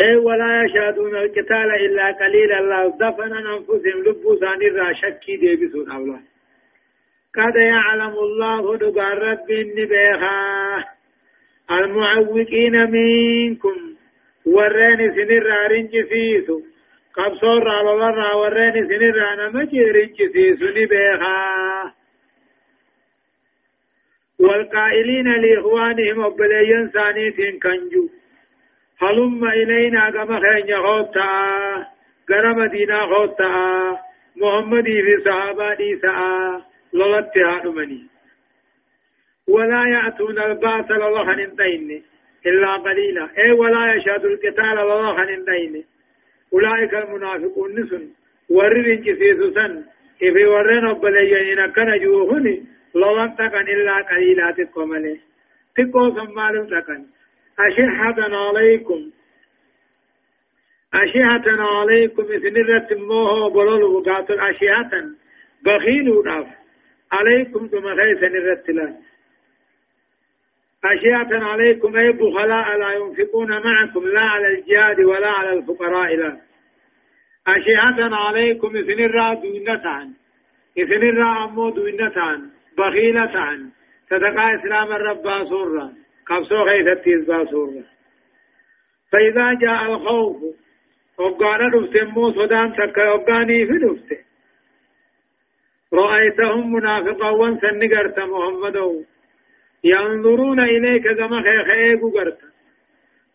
أي ولا يشهدون القتال إلا قليلا. الله دفن أنفسهم لبوا ثاني شكي ديبسون أولا. قد يعلم الله دقار رب النبيها. المعوقين منكم. ورين فيسو قبصور على ورا ورين سنر نمجي رنج فيسو نبيها. والقائلين لإخوانهم وبليين ثانيتين كنجو. هلم إلينا كما خينيا خوتا غرا مدينة خوتا محمد في صحابة إيسا لولت هادمني ولا يأتون الباس لله ننتين إلا قليلا أي ولا يشهد القتال لله ننتين أولئك المنافقون نسن ورد كسيسوسا إفي ورن أبليين كان جوهني لو تكن إلا قليلا تقوم تقو سمالو تكن أشحة عليكم. أشحة عليكم. إذن الرتموه بلول بقاتل أشحة بخيل ناف عليكم كما خيسا الرتلان أشياء عليكم. أي بخلاء لا ينفقون معكم. لا على الجهاد ولا على الفقراء لا. أشياء عليكم. الرا دونتان الرا أمو دونتان بخيلتان. صدقاء إسلام الرب سورة قبصو خيثت إذبا سورة فإذا جاء الخوف وقانا دفت مو صدان تكا وقاني في دفت رأيتهم منافقا وانسا نقرت محمد ينظرون إليك كما خيخيق قرت.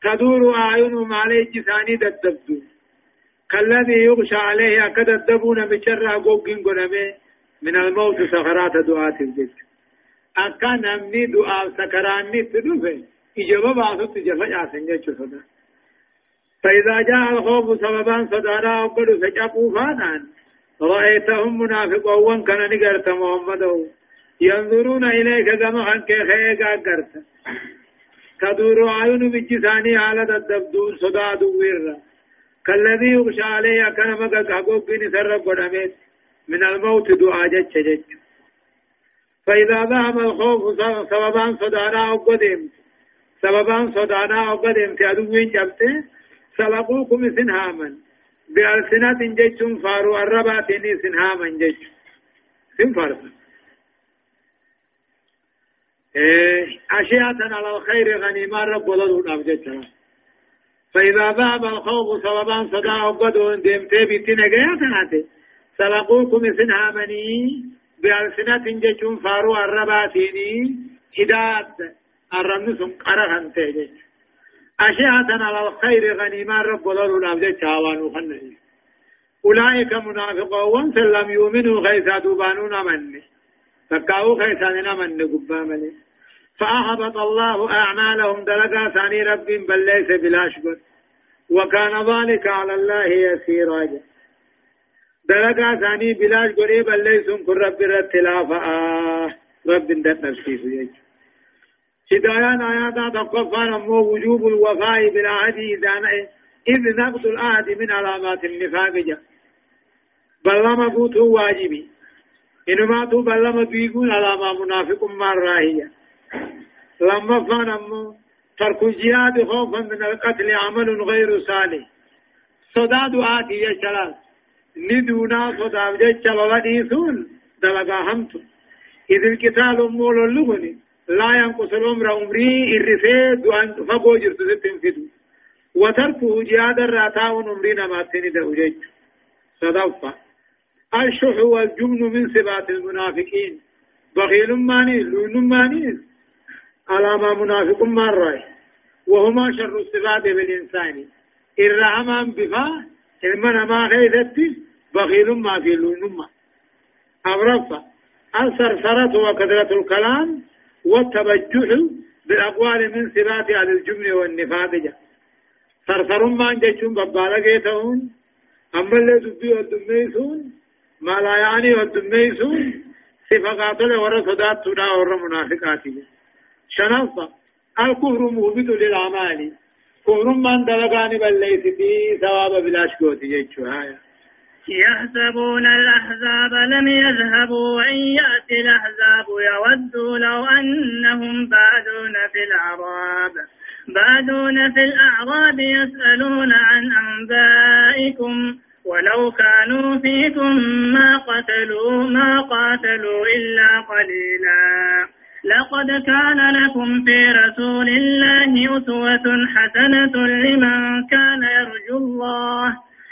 تدور أعينهم عليه جساني ددبدو. كالذي يغشى عليه أكد الدبون بشر أقوقين قلمي. من الموت سخرات دعاة الجد. Akka namni du'aaf sakaraanni itti dhufe ijaba baasutti jafa caasan jechuudha. فإذا جاء الخوف سببا صدارا وقد فجأقوا فانان رأيتهم منافقون كان نقرت محمد ينظرون إليك كما خنك خيقا قرت تدور عيون بجساني على الدبدون صدا دوير كالذي يغشى عليه كان مقا قاقوب بني سرب من الموت دعا جج جج فإذا ذهب الخوف سببان صدانا أقدم سببان صدانا أقدم تأدوين جبته سلقوكم سنهاما بألسنة جيتم فارو الرباتين سنهاما جيت سنفرس إيه أشياء على الخير غنيما رب ولدون أبجتها فإذا ذهب الخوف سببان صدا أقدم ديمتي بتنقيا سلقوكم سنهامني بألسنة ججون فارو الرباتيني هداد. الرمس قرهن تيجي أشهة على الخير غنيما رب ولو نابجة شاوان وخنه أولئك منافقون سلم يؤمنوا خيسا دوبانون من فكاو خيسا من قبامني فأحبط الله أعمالهم دلقا ثاني رب بل ليس بلا شكر وكان ذلك على الله يسيرا دلقا ثاني بلاش قريب الليسون كن رب الرتلافة آه رب دت نفسي سيج هدايان آيات تقفان أمو وجوب الوفاء بالعهد إذا إذ نقض العهد من علامات النفاق جا بلما قوتو واجبي إنما تو بلما بيقون علامة منافق مراهية لما فان أمو ترك الجهاد خوفا من القتل عمل غير صالح صداد آتي يا شلال ندونا صدام جيتش بوديسون دلقا همت إذ القتال مول اللغني لا ينقص العمر عمري الرفي دوان فقو جرت ستن فدو وتركه جهاد الراتاون عمرنا ما تني وجيت صدفة الشح والجبن من صفات المنافقين بخيل ماني لون ماني على ما منافق الرأي وهما شر الصفات بالإنسان الرحمن بفا المنا ما بخيل ما في لونما أمرفة الثرثرة وكثرة الكلام والتبجح بالأقوال من صفات والنفاق جا. ثرثر ما جتشون ببالغيتهم أما اللي دبي والدميسون ما لا يعني والدميسون صفة قاتل ورصدات ور منافقات شنفة. الكفر مهبط للأعمال كفر من دلقان بل ليس فيه ثواب بلاش قوتي جيتشو هايا؟ يحسبون الأحزاب لم يذهبوا وإن يأتي الأحزاب. يودوا لو أنهم بادون في الأعراب. بادون في الأعراب يسألون عن أنبائكم. ولو كانوا فيكم ما قتلوا ما قاتلوا إلا قليلا. لقد كان لكم في رسول الله أسوة حسنة لمن كان يرجو الله.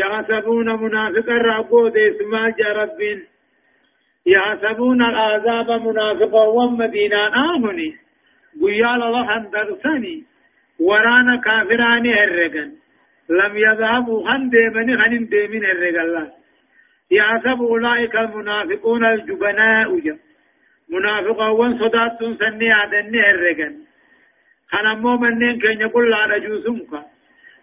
يحسبون منافقا ربود اسما رب. يحسبون العذاب منافقا ومدينة آمني. قيال الله درسني ورانا كافراني هرقا لم يذهبوا هن ديمني هن ديمين هرقا الله يحسب أولئك المنافقون الجبناء جم منافقا وان صداتون سني عدني هرقا خنمو منين كن يقول لا رجوسمك.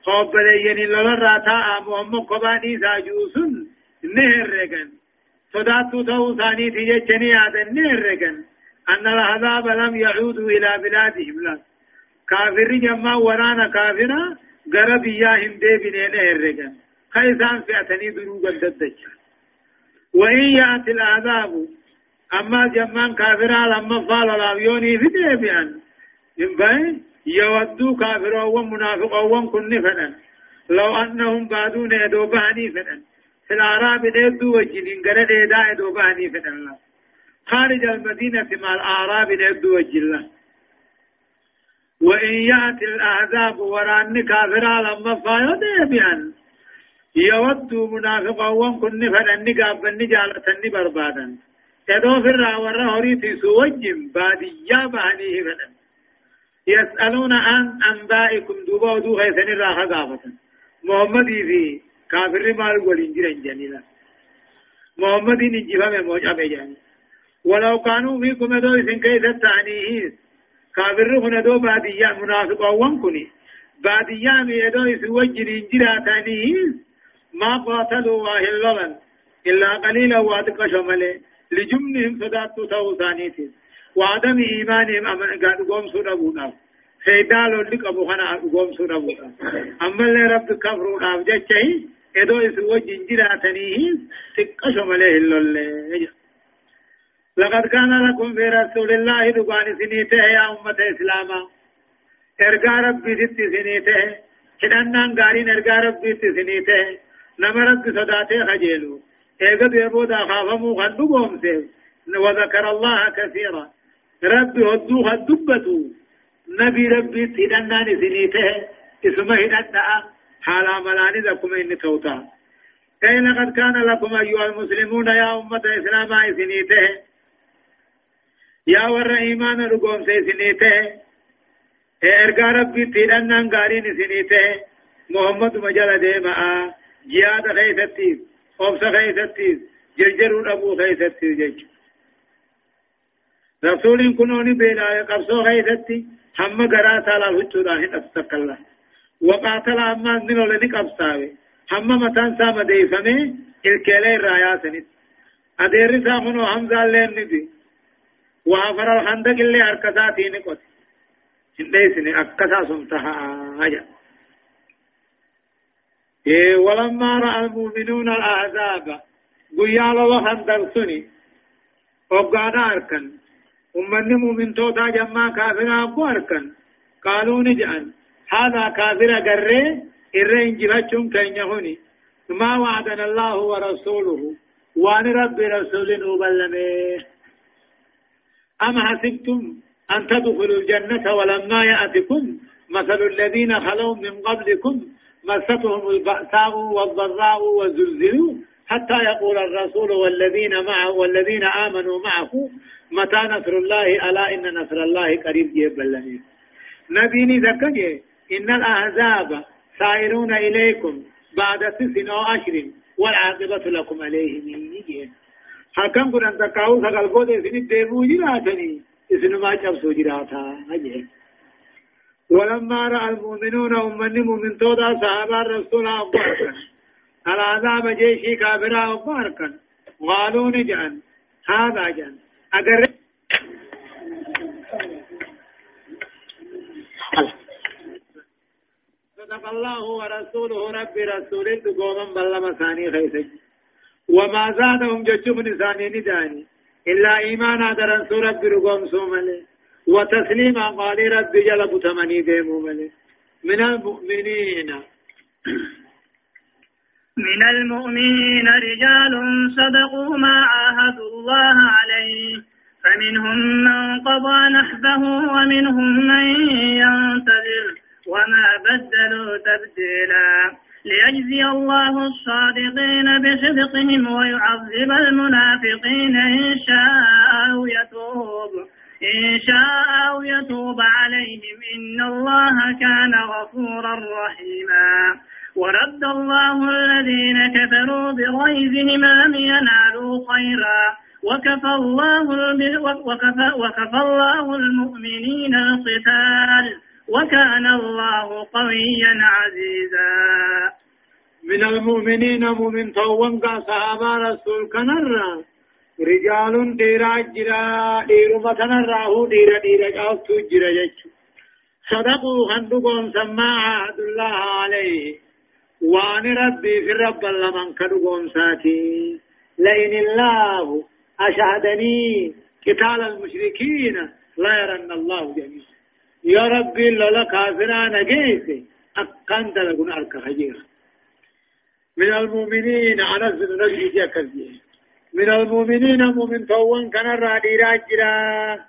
قبلين للرا تاء محمد قباني ساجوسن نهرغن صداتو تو ثاني تيجني هذا نهرغن أن العذاب لم يعودوا إلى بلادهم لا كافر جمع ورانا كافرا غربيا هم دي بنين نهرغن خيسان فئتني دروغا ددج وإن يأتي العذاب أما جمان كافرا لما فال الأبيوني في ديبيان إن يودو كافر ومنافق وكن فدن لو أنهم بعدون يدو بهني فدن في الأعراب يدو وجنين قرد يدا يدو بهني فدن الله خارج المدينة مع الأعراب يدو وجل وإن يأتي الأعذاب وران كافر لما فايد بأن يودو منافق وكن فدن قابل نجالة بربادا يدو في الرا في سوجم باديا بهنيه فدن يسألون عن أنبائكم دوبا ودو غيثن الراحة قافة. محمد في كافر مال ولين جرين جنيلا. محمد نجيبا من موجع بجاني ولو كانوا فيكم دو إذن كيف التعنيه كافر هنا دو بادية منافق أوان كني بادية ميدو إذن وجرين جراتانيه ما قاتلوا واهللا إلا قليلا وادق شمله لجمنهم صداتو توسانيتين وعدم إيمانهم أمن قد قوم سورة بونا سيدال ولك أبو خنا قوم سورة بونا أما اللي رب كفرون أبجد شيء إدو إسوى جنجرة تنيه تقش مليه اللولي لقد كان لكم في رسول الله دقان سنيته يا أمة إسلاما. إرقى ربي ست سنيته. حدنان قارين إرقى ربي ست سنيته. نما رب صداته خجيلو إيقظ يبودا خافمو خندو قوم وذكر الله كثيرا. ربي هدوها الدبتو نبي ربي تدنان سنيته اسمه هدأ حالا ملاني لكم إن توتا. أي لقد كان لكم أيها المسلمون يا أمة إسلام سنيته يا ور إيمان رقوم سنيته ارغا ربي تدنان غارين سنيته محمد مجال ديما. جياد غيثتي أبس غيثتي جرجر أبو غيثتي جيش رسول كنوني بلا قبصو غيثتي هم غرا سالا وچودا هن الله وقاتل اما منو لني قبصاوي هم متان سام ديفمي الكلي رايا سنت ادير سامنو حمزه لين ندي وافر الخندق اللي حركتاتي نقط هندسني اكسا سمتها اجا إيه ولما رأى المؤمنون الأعزاب قيال الله هندرسني وقانا أركن أمني مؤمن توتا جمع كافر أبو أركن قالوا نجعل هذا كافر قرر إرين جبتشم كين يهوني ما وعدنا الله ورسوله وان رب رسول وبلمه أم حسبتم أن تدخلوا الجنة ولما يأتكم مثل الذين خلوا من قبلكم مستهم البأساء والضراء وزلزلوا حتى يقول الرسول والذين معه والذين آمنوا معه متى نصر الله؟ ألا إن نصر الله قريب جيب الله نبيني ذكر إن الأحزاب سائرون إليكم بعد ست أو عشر والعاقبة لكم عليهم. حكم قران تقاو سقل قود اسن الديمو جراتني. اسن ما جبسو جراتا. ولما رأى المؤمنون أمن مؤمن تودا صحابة الرسول أباركا العذاب جيشي كافرا أباركا قالوا نجان هذا جان أقر صدق الله ورسوله رب رسوله تقوما بلما ثاني خيسج. وما زادهم ججب نساني نداني. إلا إيمانا درن سورة برقوم سومالي وتسليما قال رب جلب تمني ديمو من المؤمنين. من المؤمنين رجال صدقوا ما عاهدوا الله عليه. فمنهم من قضى نحبه ومنهم من ينتظر. وما بدلوا تبديلا. ليجزي الله الصادقين بصدقهم ويعذب المنافقين إن شاء أو يتوب. إن شاء أو يتوب عليهم إن الله كان غفورا رحيما. ورد الله الذين كفروا بغيظهم لم ينالوا خيرا. وكفى الله وكفى, وكفى الله المؤمنين القتال. وكان الله قويا عزيزا. من المؤمنين مؤمن توان صحابة رسول كنرا. رجال ديرا جرا ديرو متنرا هو ديرا ديرا جاوتو جرا جيشو صدقوا خندقون سما عهد الله عليه. وان ربي في رب لمن كدقون ساتي لئن الله أشهدني قتال المشركين لا يرن الله جميعا. يا ربي لولا كافرا نجيس. أكان تلقون أرك خجير من المؤمنين على الرجل جاكل من المؤمنين مؤمن توان كان رادي راجرا.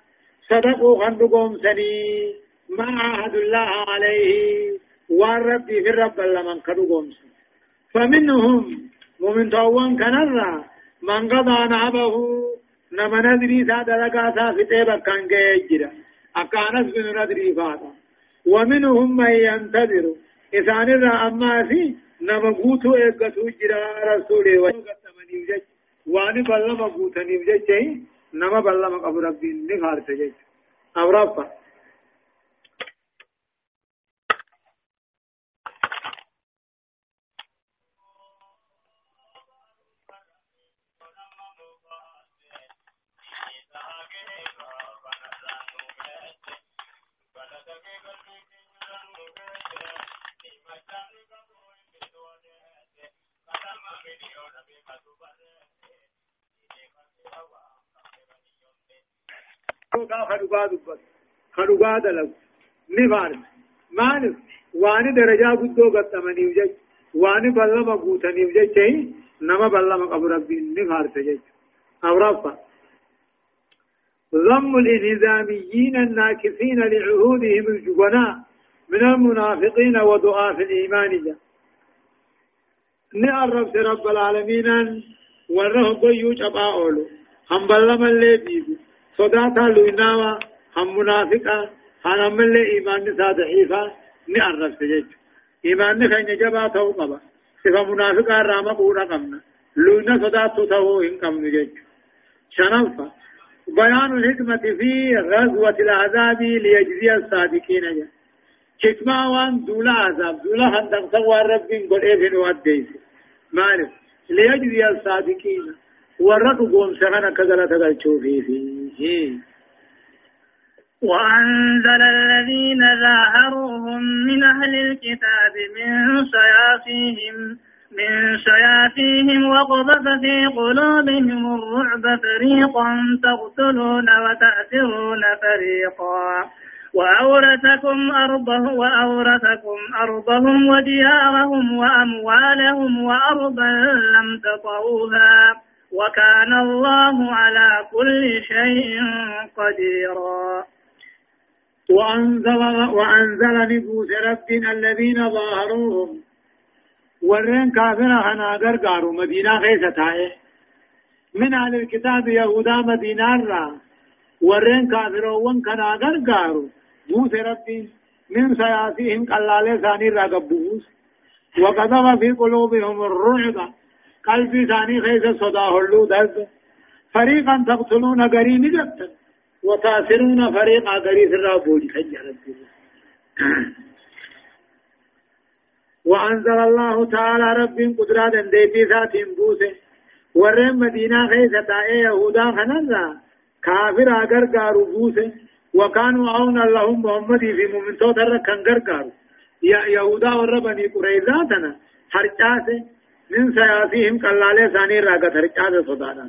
صدقوا خندقهم سني. ما عهد الله عليه. والرب في الرب لمن كدقهم فمنهم مؤمن توان كان من قضى نعبه نما نذري سادة لقاتا في تيبا كان جيجرا أكانت من ندري فاتا ومنهم من ينتظر إذان الرا أما في نمقوتو إيقاتو جرا رسوله واني بلما قوتني بجي نما بلما قبر ربي نخارت جي أو رفا خدوغا دبت خدوغا دلو نفارس مالف واني درجة قدو قطمني وجج واني بلما قوتني وجج نما بلما قبر ربي نفارس جج أو رفا ضم الانهزاميين الناكثين نعرف رب العالمين وره ضيوج أبا أولو هم بلما اللي بيبو صداتا لويناوا هم منافقا هم اللي إيمان نسا ضعيفا نعرف سجج إيمان نخين جبا تو قبا صفا منافقا راما قونا قمنا لوينا صداتو تو إن قمنا جج شنفا بيان الحكمة في غزوة العذاب ليجزي الصادقين جا حكمة وان دولا عذاب دولا هندم سوى ربين قل إيفن واديس مالف ليجزي الصادقين. ورد قوم سغنا كذلا تغلچو فيه. وأنزل الذين ظاهروهم من أهل الكتاب من صياصيهم من شياطينهم وقذف في قلوبهم الرعب فريقا تقتلون وتأثرون فريقا. وأورثكم أرضه وأورثكم أرضهم وديارهم وأموالهم وأرضا لم تطئوها وكان الله على كل شيء قديرا. وأنزل, وأنزل نبوس رب الذين ظاهروهم. ورين كافر هنا غرغارو مدينة خيسة من أهل الكتاب يهودا مدينة را. ورين كافر وان كنا غرغارو بوس رب من سياسيهم قلالة ثاني را قبوس وقذف في قلوبهم الرعب قلبي ثاني خيس صدا هلو درد فريقا تقتلون قرين جبتا وتاسرون فريقا قريس الرابوج خجل وأنزل الله تعالى رب قدرات ديتي ذات بوسه ورم مدينة خيسة تائي يهودا خنزا كافر اگر قارو بوسه وكانوا عونا لهم محمد في مؤمن توتر كان قرقارو. يا يهودا وربني قريزاتنا حرچاسه من سياسيهم قلالة ثاني راقت. حرچاسه صدانا.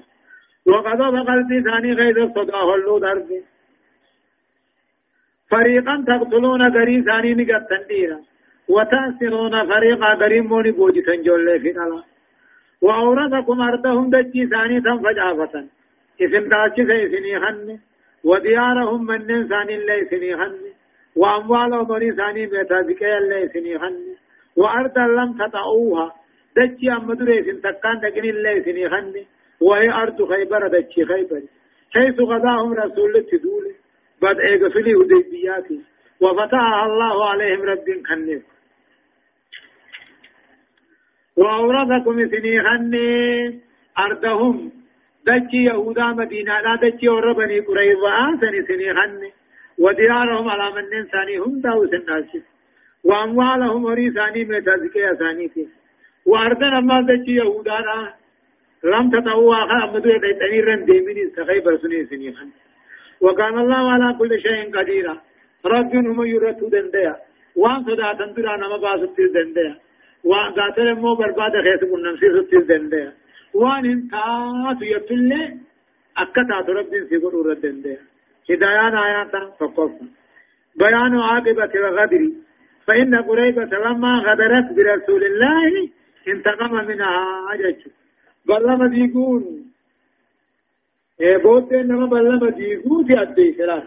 وقضى قلبي ثاني غير صدا هلو درب فريقا تقتلون غري ثاني نقت تنديرا. وتأسرون فريقا غريم موني بوجي تنجول في نلا وأورثكم أرضهم دجي ثاني تنفجافة إذن داچي سيسني خن وديارهم من ثاني اللي سني خن وأموالهم ولي ثاني ميتا ذكي اللي سني خن وأرضا لم تطعوها دجي أمدر إذن تقان دقني اللي سني خن وهي أرض خيبر دجي خيبر. حيث غداهم رسول تدول بعد إيقفلي هديبياتي وفتحها الله عليهم رب خنف وأورثكم سنيخني أرضهم دجي يهودا مدينة لا دجي وربني قريظة سني سنيخني وديارهم على من ثاني هم داو سناسي وأموالهم وري ثاني متزكي ثاني في وأرضنا ما دجي يهودا لم تتوى أمدو يتني رن ديمين سخيبر سني سنيخني وكان الله على كل شيء قدير رب هم يرتو دندیا. وان صدا تندرا نما باسط دندیا. وان قاتل مو برباد خيس كنن سي ست دندیا. وان انتا يتل اكتا رب سي قر ردندیا هدايان آيات فقف بيان عاقبة الغدر فإن قريبة لما غدرت برسول الله انتقم منها أجج بل ما بيقول بود نما بلما مديقون في أدي خلاص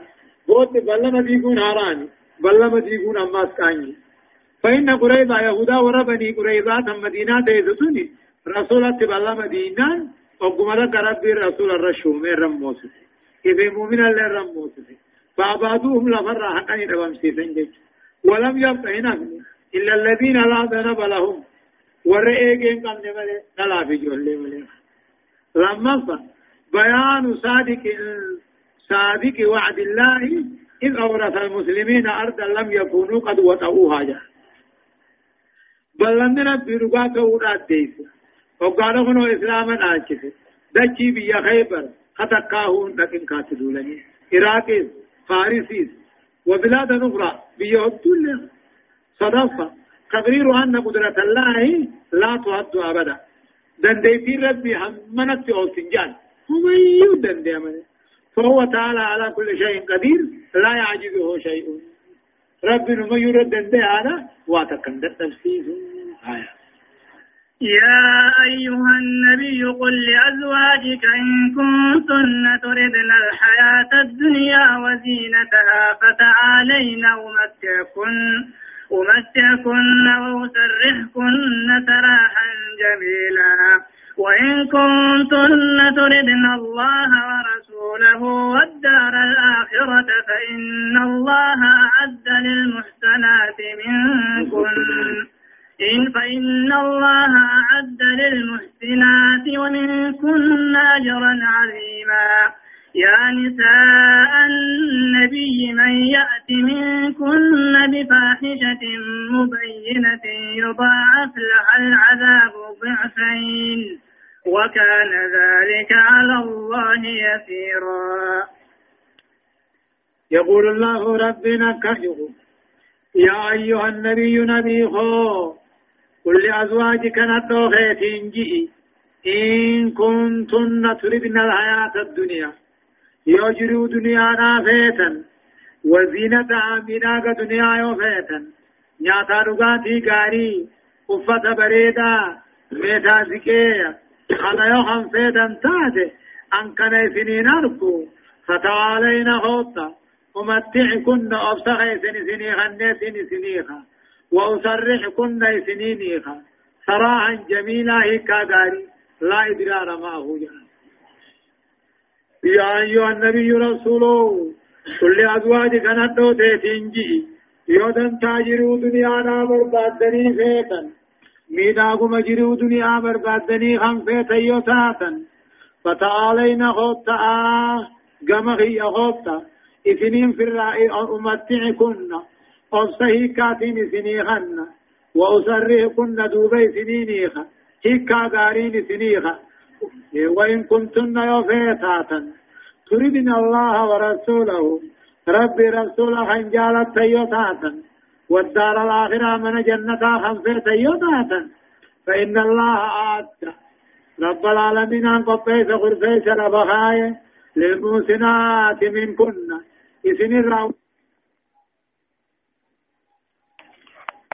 بود بلما مديقون هاراني بلما مديقون أماس كاني فإن قريبا يهودا وربني قريبا ثم مدينة تيزتوني رسولة بلما مدينة وقمنا قرب رسول الرشوم الرموسي إذا مؤمن الله الرموسي فأبادوهم لفر حقا يدوام سيسن ولم يبقى هنا إلا الذين لا ذنب لهم. ورئيقين قم نمالي نلا في جولي ملي لما بيان صادق صادق وعد الله إذ أورث المسلمين أرضا لم يكونوا قد وطئوها بل لم ربي رقاك ورات ديس وقالوا هنو إسلاما آجف دجي بيا خيبر خطقاهون لكن كاتلوا لني إراكيز فارسيز وبلاد أخرى بيا هدول صدفة تقرير أن قدرة الله لا تهد أبدا دنديتي ربي همنت أوتنجان هو يودن ديما فهو تعالى على كل شيء قدير لا يعجزه شيء رب ما يرد هذا واتكن تفسير آية يا أيها النبي قل لأزواجك إن كنتن تردن الحياة الدنيا وزينتها فتعالين أمتعكن أمتعكن وأسرحكن سراحا جميلا. وإن كنتن تردن الله ورسوله والدار الآخرة فإن الله أعد للمحسنات منكن. إن فإن الله أعد للمحسنات ومنكن أجرا عظيما. يا نساء النبي من يأت منكن بفاحشة مبينة يضاعف لها العذاب ضعفين وكان ذلك على الله يسيرا. يقول الله ربنا كهو يا أيها النبي نبي خو قل لأزواجك نتوخيت جئي إن كنتن تردن الحياة الدنيا. يجروا دنيا نافيتا وزينة عامنا دنيا يوفيتا نياتا رغاتي غاري أفتا بريدا. ميتا زكية. خلا يوخم فيدا تاتي أن كان سنين أركو فتعالينا خوتا أمتعكن أبصغي سني سنيخا سني سنيخا وأسرحكن سنينيخا صراحا جميلا هيكا غاري لا إدرار معه جهاز يا أيها النبي رسوله كل أزواجك ندو تيتنجي. يودن تاجروا دنيا نامر بادني فيتا ميداغو مجروا دنيا مر بادني خم فيتا يوتاتا فتعالينا خوتا قمغي خوتا إثنين في الرأي أمتعكن. أبصهي كاتين سنيخن وأسرهكن دوبي سنينيخ هكا غارين سنيخ. وإن كنتن يوفيتاتا تريدن الله ورسوله. ربي رسوله خنجالت تيوتاتا والدار الآخرة من جنة خنفر تيوتاتا فإن الله آت. رب العالمين أن قبيس غرفيس ربخاية للموسنات من كنا إسن الرعو